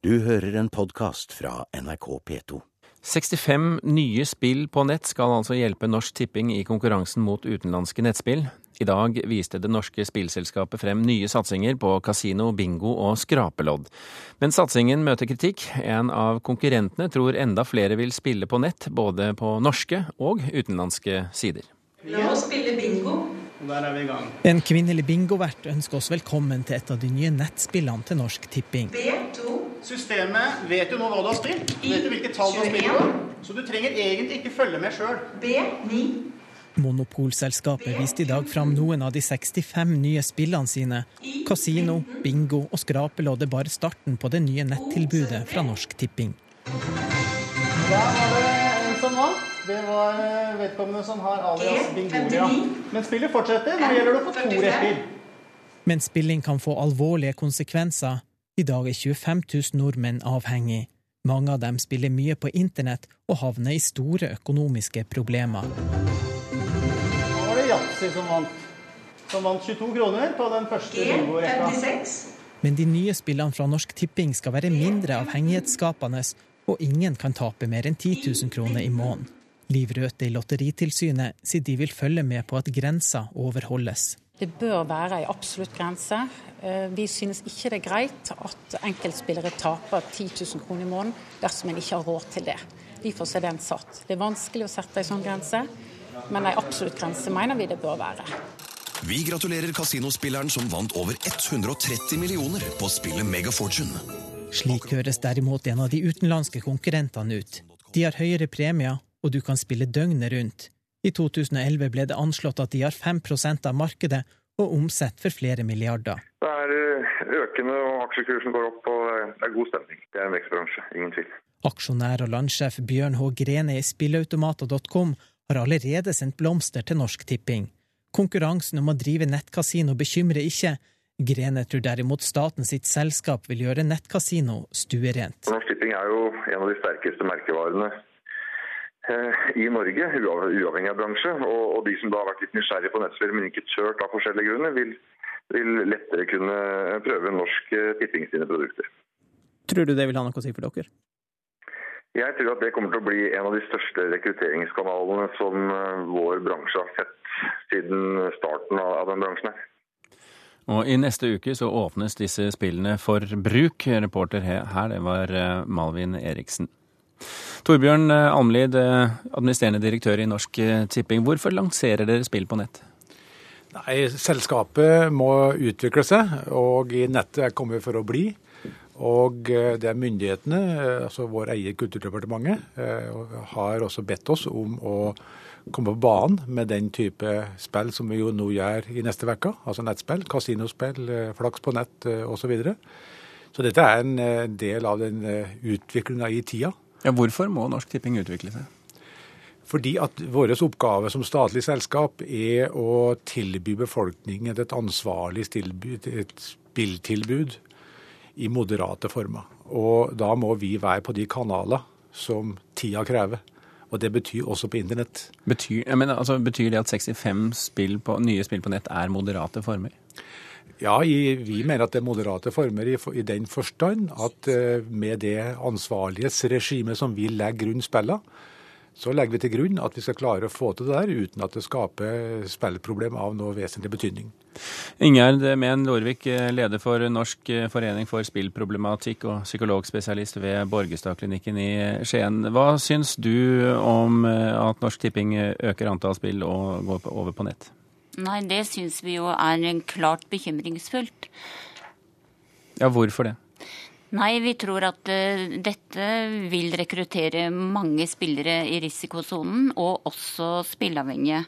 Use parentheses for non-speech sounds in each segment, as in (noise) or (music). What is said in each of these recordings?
Du hører en podkast fra NRK P2. 65 nye spill på nett skal altså hjelpe Norsk Tipping i konkurransen mot utenlandske nettspill. I dag viste det norske spillselskapet frem nye satsinger på kasino, bingo og skrapelodd. Men satsingen møter kritikk. En av konkurrentene tror enda flere vil spille på nett, både på norske og utenlandske sider. La oss spille bingo. Der er vi i gang. En kvinnelig bingovert ønsker oss velkommen til et av de nye nettspillene til Norsk Tipping. B2. Systemet vet jo nå hva du har spilt. Du vet jo hvilke tall du har spilt på. Så du trenger egentlig ikke følge med sjøl. Monopolselskapet viste i dag fram noen av de 65 nye spillene sine. Kasino, bingo og skrapelodd er bare starten på det nye nettilbudet fra Norsk Tipping. Der var det en som vant. Det var eh, vedkommende som har alias Bingoria. Men spillet fortsetter. Nå gjelder det å få to rekker. Men spilling kan få alvorlige konsekvenser. I dag er 25 000 nordmenn avhengig. Mange av dem spiller mye på internett og havner i store økonomiske problemer. Nå var det Yatzy som vant. Som vant 22 kroner på den første bingorekka. G56. Men de nye spillene fra Norsk Tipping skal være mindre avhengighetsskapende, og ingen kan tape mer enn 10 000 kroner i måneden. Liv Røthe i Lotteritilsynet sier de vil følge med på at grensa overholdes. Det bør være ei absolutt grense. Eh, Vi synes ikke det er greit at enkeltspillere taper 10 000 kroner i måneden dersom en ikke har råd til det. Derfor er den satt. Det er vanskelig å sette en sånn grense, men ei absolutt grense mener vi det bør være. Vi gratulerer kasinospilleren som vant over 130 millioner på spillet Mega Fortune. Slik høres derimot en av de utenlandske konkurrentene ut. De har høyere premier, og du kan spille døgnet rundt. I 2011 ble det anslått at de har 5% av markedet og omsetter for flere milliarder. Det er eh, økende, og aksjekursen går opp, og det er god stemning. Det er en vekstbransje, ingen tvil. Aksjonær og landsjef Bjørn H. Grene i spilleautomater.com har allerede sendt blomster til Norsk Tipping. Konkurransen om å drive nettkasino bekymrer ikke. Grene tror derimot staten sitt selskap vil gjøre nettkasino stuerent. Norsk Tipping er jo en av de sterkeste merkevarene i Norge, uavhengig av bransje. Og, og de som da har vært litt nysgjerrige på nettspill, men ikke tørt av forskjellige grunner, vil, vil lettere kunne prøve Norsk eh, Tipping sine produkter. Tror du det vil ha noe å si for dere? Jeg tror at det kommer til å bli en av de største rekrutteringskanalene som eh, vår bransje har sett siden starten av den bransjen her. Og i neste uke så åpnes disse spillene for bruk. Reporter he- her, det var eh, Malvin Eriksen. Torbjørn eh, Almlid, eh, administrerende direktør i Norsk eh, Tipping. Hvorfor lanserer dere spill på nett? Nei, Selskapet må utvikle seg, og nettet er kommet for å bli. Og det er myndighetene, altså vår eier Kulturdepartementet, har også bedt oss om å komme på banen med den type spill som vi jo nå gjør i neste uke. Altså nettspill, kasinospill, flaks på nett osv. Så, videre. så dette er en del av den utviklinga i tida. Ja, hvorfor må Norsk Tipping utvikle seg? Fordi at vår oppgave som statlig selskap er å tilby befolkningen et ansvarlig stilbud, et spilltilbud i moderate former. Og da må vi være på de kanaler som tida krever. Og det betyr også på internett. Betyr, mener, altså, betyr det at 65 spill på, nye spill på nett er moderate former? Ja, i, vi mener at det er moderate former i, i den forstand at eh, med det ansvarlighetsregimet som vi legger grunn spillene, så legger vi til grunn at vi skal klare å få til det der uten at det skaper spillproblem av noe vesentlig betydning. Ingjerd Mehn Lorvik, leder for Norsk forening for spillproblematikk og psykologspesialist ved Borgestadklinikken i Skien. Hva syns du om eh, at Norsk Tipping øker antall spill og går over på nett? Nei, det syns vi jo er klart bekymringsfullt. Ja, hvorfor det? Nei, vi tror at eh, dette vil rekruttere mange spillere i risikosonen, og også spilleavhengige.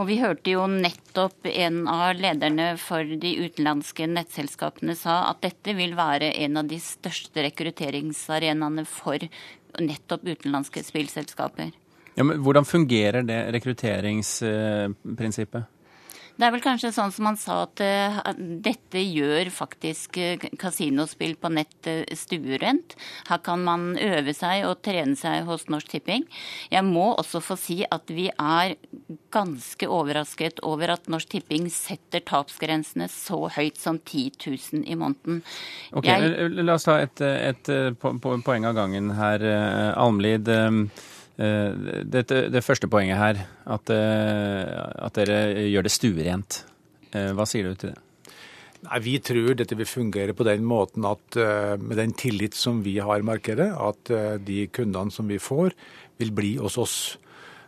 Og vi hørte jo nettopp en av lederne for de utenlandske nettselskapene sa at dette vil være en av de største rekrutteringsarenaene for nettopp utenlandske spillselskaper. Ja, men hvordan fungerer det rekrutteringsprinsippet? Det er vel kanskje sånn som han sa, at uh, dette gjør faktisk uh, kasinospill på nett uh, stuerent. Her kan man øve seg og trene seg hos Norsk Tipping. Jeg må også få si at vi er ganske overrasket over at Norsk Tipping setter tapsgrensene så høyt som 10 000 i måneden. Okay, Jeg... La oss ta et, et, et poeng av gangen her. Almlid. Eh, det, det, første poenget her, at, eh, at dere gjør det stuerent. Eh, hva sier du til det? Nei, Vi tror dette vil fungere på den måten at med den tillit som vi har i markedet, at de kundene som vi får, vil bli hos oss.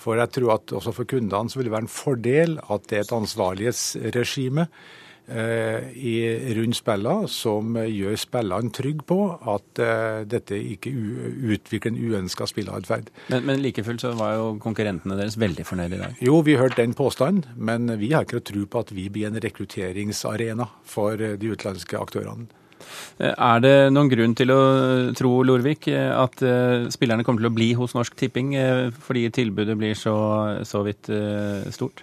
For jeg tror at også for kundene så vil det være en fordel at det er et ansvarlighetsregime rundt spillene som gjør spillene trygge på at uh, dette ikke utvikler en uønska spilleatferd. Men, men like fullt så var jo konkurrentene deres veldig fornøyde i dag? Jo, vi hørte den påstanden, men vi har ikke tro på at vi blir en rekrutteringsarena for de utenlandske aktørene. Eh, er det noen grunn til å tro, Lorvik, at spillerne kommer til å bli hos Norsk Tipping fordi tilbudet blir så, så vidt stort?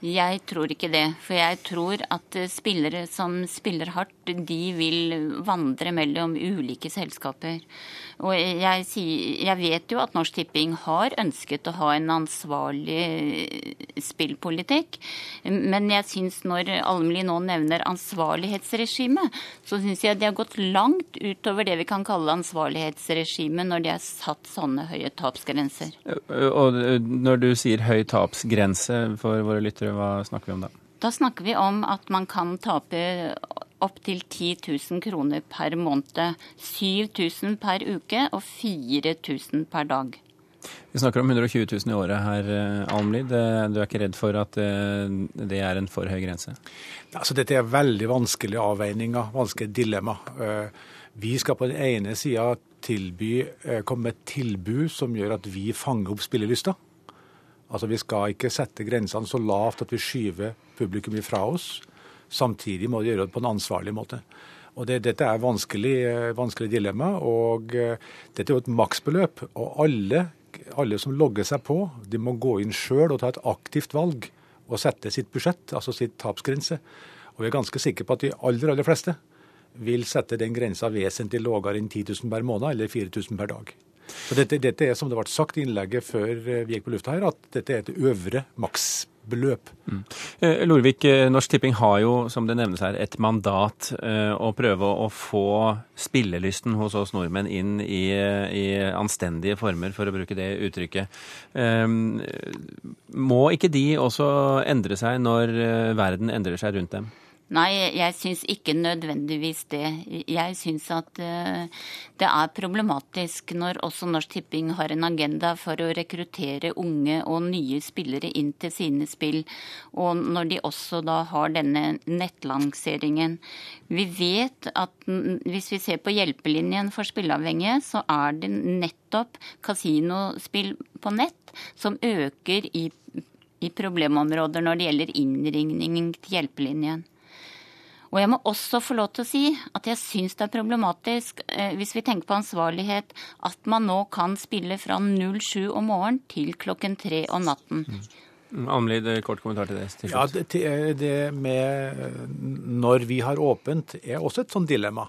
Jeg tror ikke det. For jeg tror at spillere som spiller hardt, de vil vandre mellom ulike selskaper. Og jeg, jeg, vet jo at Norsk Tipping har ønsket å ha en ansvarlig spillpolitikk. Men jeg syns når Almli nå nevner ansvarlighetsregime, så syns jeg de har gått langt utover det vi kan kalle ansvarlighetsregime når de har satt sånne høye tapsgrenser. Og når du sier høy tapsgrense for våre lyttere, hva snakker vi om da? Da snakker vi om at man kan tape opptil 10 000 kroner per måned. 7000 per uke og 4000 per dag. Vi snakker om 120 000 i året her, eh, Almlid. Du er ikke redd for at eh, det er en for høy grense? Altså, dette er veldig vanskelige avveininger, vanskelige dilemma. Eh, vi skal på den ene sida tilby, komme med et tilbud som gjør at vi fanger opp spillelysta. Altså, Vi skal ikke sette grensene så lavt at vi skyver publikum ifra oss. Samtidig må de gjøre det på en ansvarlig måte. Og det, Dette er vanskelig, eh, vanskelig dilemma. og uh, Dette er jo et maksbeløp. og alle, alle, som logger seg på, de må gå inn sjøl og ta et aktivt valg og sette sitt budsjett, altså sitt tapsgrense. Og Vi er ganske sikre på at de aller, aller fleste vil sette den grensa vesentlig lavere enn 10 000 per måned eller 4000 per dag. Så dette, dette, er, som det ble sagt i innlegget før eh, vi gikk på lufta her, at dette er et øvre maksbeløp beløp. Mm. Eh, Lorvik, eh, Norsk Tipping har jo, som det nevnes her, et mandat å prøve å få spillelysten hos oss nordmenn inn i, i anstendige former, for å bruke det uttrykket. Må ikke de også endre seg når verden endrer seg rundt dem? Nei, jeg syns ikke nødvendigvis det. Jeg syns at uh, det er problematisk når også Norsk Tipping har en agenda for å rekruttere unge og nye spillere inn til sine spill, og når de også da har denne nettlanseringen. Vi vet at hvis vi ser på hjelpelinjen for spilleavhengige, så er det nettopp kasinospill på nett som øker i, i problemområder når det gjelder innringning til hjelpelinjen. Og jeg må også få lov til å si at jeg syns det er problematisk, eh, hvis vi tenker på ansvarlighet, at man nå kan spille fra 07 om morgenen til klokken 3 om natten. Mm. Amlid, kort kommentar til det. Til ja, det, det med eh, når vi har åpent, er også et sånt dilemma.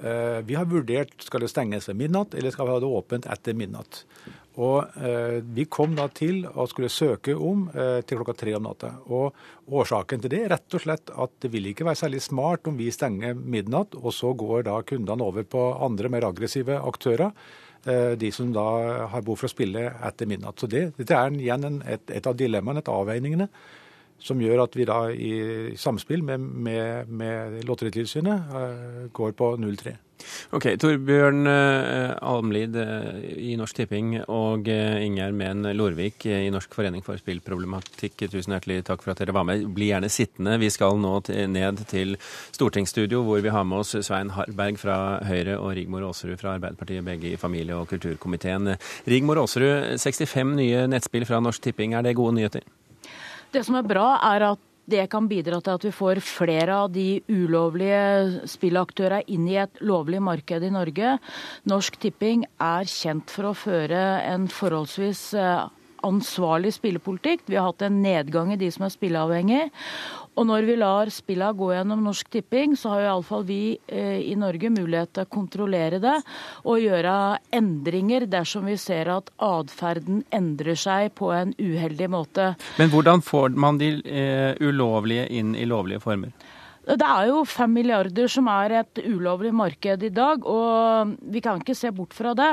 Eh, vi har vurdert skal det stenges ved midnatt, eller skal vi ha det åpent etter midnatt. Og eh, Vi kom da til å skulle søke om eh, til klokka tre om natta. Og Årsaken til det er rett og slett at det vil ikke være særlig smart om vi stenger midnatt, og så går da kundene over på andre, mer aggressive aktører. Eh, de som da har behov for å spille etter midnatt. Så det, Dette er igjen en, et, et, av dilemmaene, et avveiningene, som gjør at vi da i samspill med, med, med Lotteritilsynet eh, går på 0-3. Ok, Torbjørn uh, Almlid uh, i Norsk Tipping og Ingjerd Mehn Lorvik i Norsk forening for spillproblematikk, tusen hjertelig takk for at dere var med. Bli gjerne sittende. Vi skal nå ned til stortingsstudio, hvor vi har med oss Svein Harberg fra Høyre og Rigmor Aasrud fra Arbeiderpartiet, begge i familie- og kulturkomiteen. Rigmor Aasrud, 65 nye nettspill fra Norsk Tipping, er det gode nyheter? Det som er bra, er at det kan bidra til at vi får flere av de ulovlige spillaktørene inn i et lovlig marked i Norge. Norsk Tipping er kjent for å føre en forholdsvis eh, ansvarlig spillepolitikk. Vi har hatt en nedgang i de som er spilleavhengig. Og når vi lar spillene gå gjennom Norsk Tipping, så har iallfall vi eh, i Norge mulighet til å kontrollere det og gjøre endringer dersom vi ser at atferden endrer seg på en uheldig måte. Men hvordan får man de eh, ulovlige inn i lovlige former? Det er jo fem milliarder som er et ulovlig marked i dag, og vi kan ikke se bort fra det.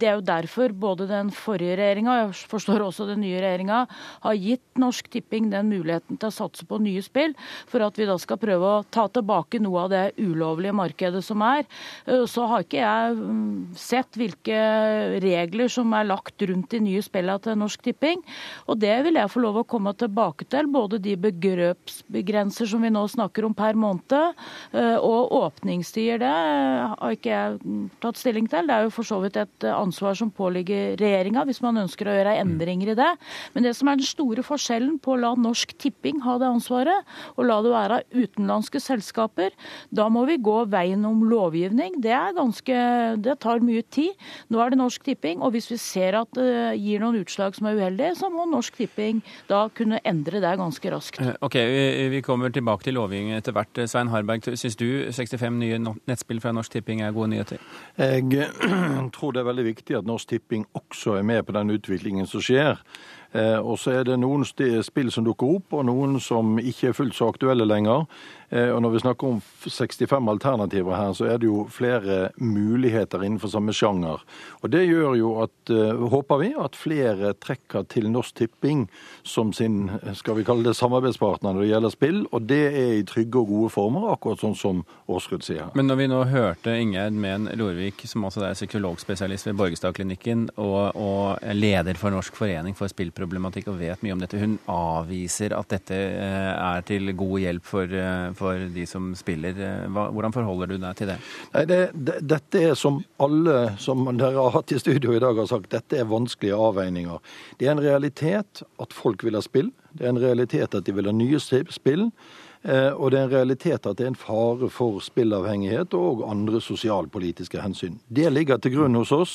Det er jo derfor både den forrige regjeringa, og jeg forstår også den nye regjeringa, har gitt Norsk Tipping den muligheten til å satse på nye spill, for at vi da skal prøve å ta tilbake noe av det ulovlige markedet som er. Så har ikke jeg mm, sett hvilke regler som er lagt rundt de nye spillene til Norsk Tipping, og det vil jeg få lov å komme tilbake til. Både de begrepsbegrenser som vi nå snakker om per måned. Eh, og åpningstider, det har ikke jeg tatt stilling til. Det er jo for så vidt et ansvar som påligger regjeringa, hvis man ønsker å gjøre endringer i det. Men det som er den store forskjellen på å la Norsk Tipping ha det ansvaret, og la det være utenlandske selskaper, da må vi gå veien om lovgivning. Det er ganske Det tar mye tid. Nå er det Norsk Tipping, og hvis vi ser at det gir noen utslag som er uheldige, så må Norsk Tipping da kunne endre det ganske raskt. Eh, ok, vi kommer tilbake til lovgivning etter hvert. Svein Harberg, syns du 65 nye nettspill fra Norsk Tipping er gode nyheter? Jeg (clears throat) tror det er veldig viktig at Norsk Tipping også er med på den utviklingen som skjer. Eh, og så er det noen spill som dukker opp, og noen som ikke er fullt så aktuelle lenger. Eh, og når vi snakker om 65 alternativer her, så er det jo flere muligheter innenfor samme sjanger. Og det gjør jo at, eh, håper vi, at flere trekker til Norsk Tipping som sin skal vi kalle det samarbeidspartner når det gjelder spill. Og det er i trygge og gode former, akkurat sånn som Aasrud sier. Men når vi nå hørte Ingjerd Mehn Lorvik, som også er psykologspesialist ved Borgestadklinikken og, og leder for Norsk forening for spillproblematikk og vet mye om dette. Hun avviser at dette eh, er til god hjelp for, for de som spiller. Hva, hvordan forholder du deg til det? Nei, det, det? Dette er som alle som dere har hatt i studio i dag har sagt, dette er vanskelige avveininger. Det er en realitet at folk vil ha spill. Det er en realitet at de vil ha nye spill. Eh, og det er en realitet at det er en fare for spillavhengighet og andre sosialpolitiske hensyn. Det ligger til grunn hos oss,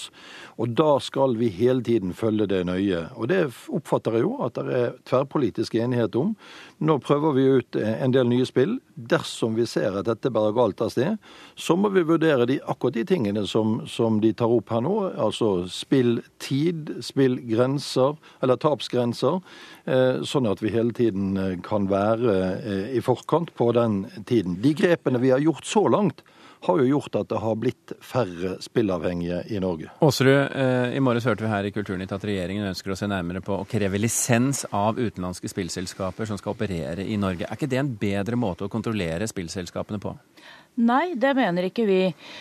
og da skal vi hele tiden følge det nøye. Og det oppfatter jeg jo at det er tverrpolitisk enighet om. Nå prøver vi ut en del nye spill. Dersom vi ser at dette bærer galt av sted, så må vi vurdere de, akkurat de tingene som, som de tar opp her nå. Altså spilltid, spillgrenser, eller tapsgrenser. Eh, sånn at vi hele tiden eh, kan være i forhold forkant på den tiden. De grepene vi har gjort så langt, har jo gjort at det har blitt færre spillavhengige i Norge. Aasrud, eh, i morges hørte vi her i Kulturnytt at regjeringen ønsker å se nærmere på å kreve lisens av utenlandske spillselskaper som skal operere i Norge. Er ikke det en bedre måte å kontrollere spillselskapene på? Nei, det mener ikke vi.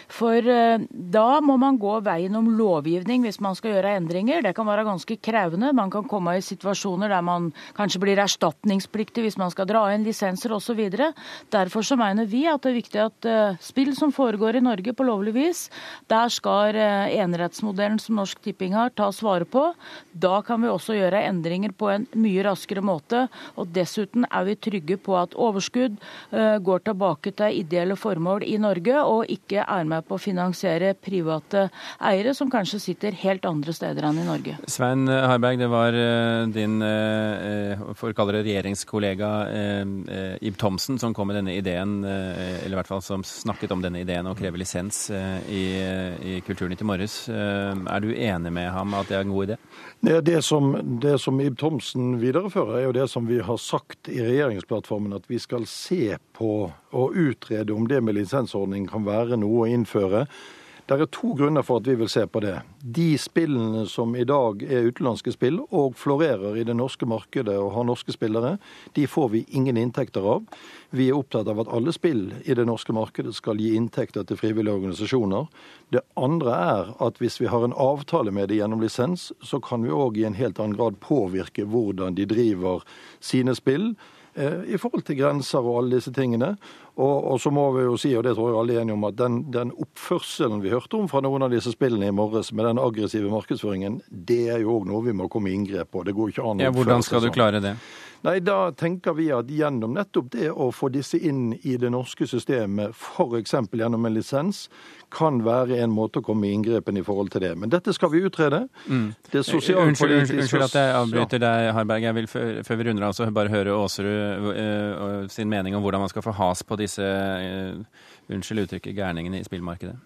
For uh, da må man gå veien om lovgivning hvis man skal gjøre endringer. Det kan være ganske krevende. Man kan komme i situasjoner der man kanskje blir erstatningspliktig hvis man skal dra inn lisenser osv. Derfor så mener vi at det er viktig at uh, spill som foregår i Norge på lovlig vis, der skal uh, enerettsmodellen som Norsk Tipping har, tas vare på. Da kan vi også gjøre endringer på en mye raskere måte. Og dessuten er vi trygge på at overskudd går tilbake til ideelle formål formål i Norge, og ikke er med på å finansiere private eiere som kanskje sitter helt andre steder enn i Norge. Svein Harberg, det var eh, din eh, for å kalle det regjeringskollega eh, Ib Thomsen som kom med denne ideen, eller i hvert fall som snakket om denne ideen og krever lisens i, i Kulturnytt i morges. Er du enig med ham at det er en god idé? Det, det, som, det som Ib Thomsen viderefører, er jo det som vi har sagt i regjeringsplattformen, at vi skal se på og utrede om det med lisensordning kan være noe å innføre. Det er to grunner for at vi vil se på det. De spillene som i dag er utenlandske spill og florerer i det norske markedet og har norske spillere, de får vi ingen inntekter av. Vi er opptatt av at alle spill i det norske markedet skal gi inntekter til frivillige organisasjoner. Det andre er at hvis vi har en avtale med det gjennom lisens, så kan vi òg i en helt annen grad påvirke hvordan de driver sine spill. Eh, i forhold til grenser og alle disse tingene. Og, og, så må vi jo si, og det tror jeg alle er enige om, at den, den, oppførselen vi hørte om fra noen av disse spillene i morges, med den aggressive markedsføringen, det er jo òg noe vi må komme i inngrep på. Det går ikke an å ja, Hvordan skal du sånn. klare det? Nei, Da tenker vi at gjennom nettopp det å få disse inn i det norske systemet, f.eks. gjennom en lisens, kan være en måte å komme i inngrepen i forhold til det. Men dette skal vi utrede. Mm. Det unnskyld, unnskyld, unnskyld, at jeg avbryter deg, Harberg. Jeg vil før vi runder av, så bare høre Aasrud uh, sin mening om hvordan man skal få has på disse, uh, unnskyld uttrykket, gærningene i spillmarkedet.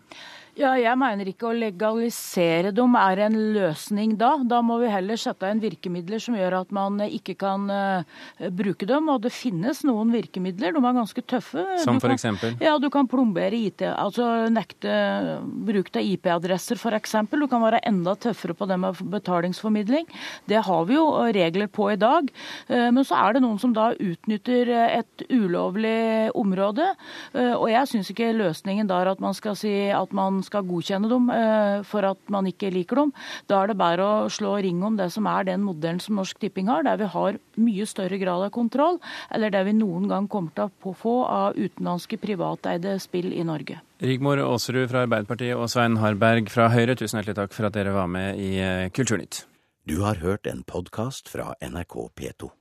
Ja, jeg mener ikke å legalisere dem er en løsning da. Da må vi heller sette inn virkemidler som gjør at man ikke kan uh, bruke dem. Og det finnes noen virkemidler, de er ganske tøffe. Som eksempel? Ja, du kan plombere IT, altså nekte bruk av IP-adresser f.eks. Du kan være enda tøffere på det med betalingsformidling. Det har vi jo regler på i dag. Uh, men så er det noen som da utnytter et ulovlig område. Uh, og jeg syns ikke løsningen da er at man skal si at man skal godkjenne dem eh, for at man ikke liker dem. Da er det bare å slå ring om det som er den modellen som Norsk Tipping har, der vi har mye større grad av kontroll, eller der vi noen gang kommer til å få av utenlandske privateide spill i Norge. Rigmor Aasrud fra Arbeiderpartiet og Svein Harberg fra Høyre, tusen hjertelig takk for at dere var med i eh, Kulturnytt. Du har hørt en podkast fra NRK P2.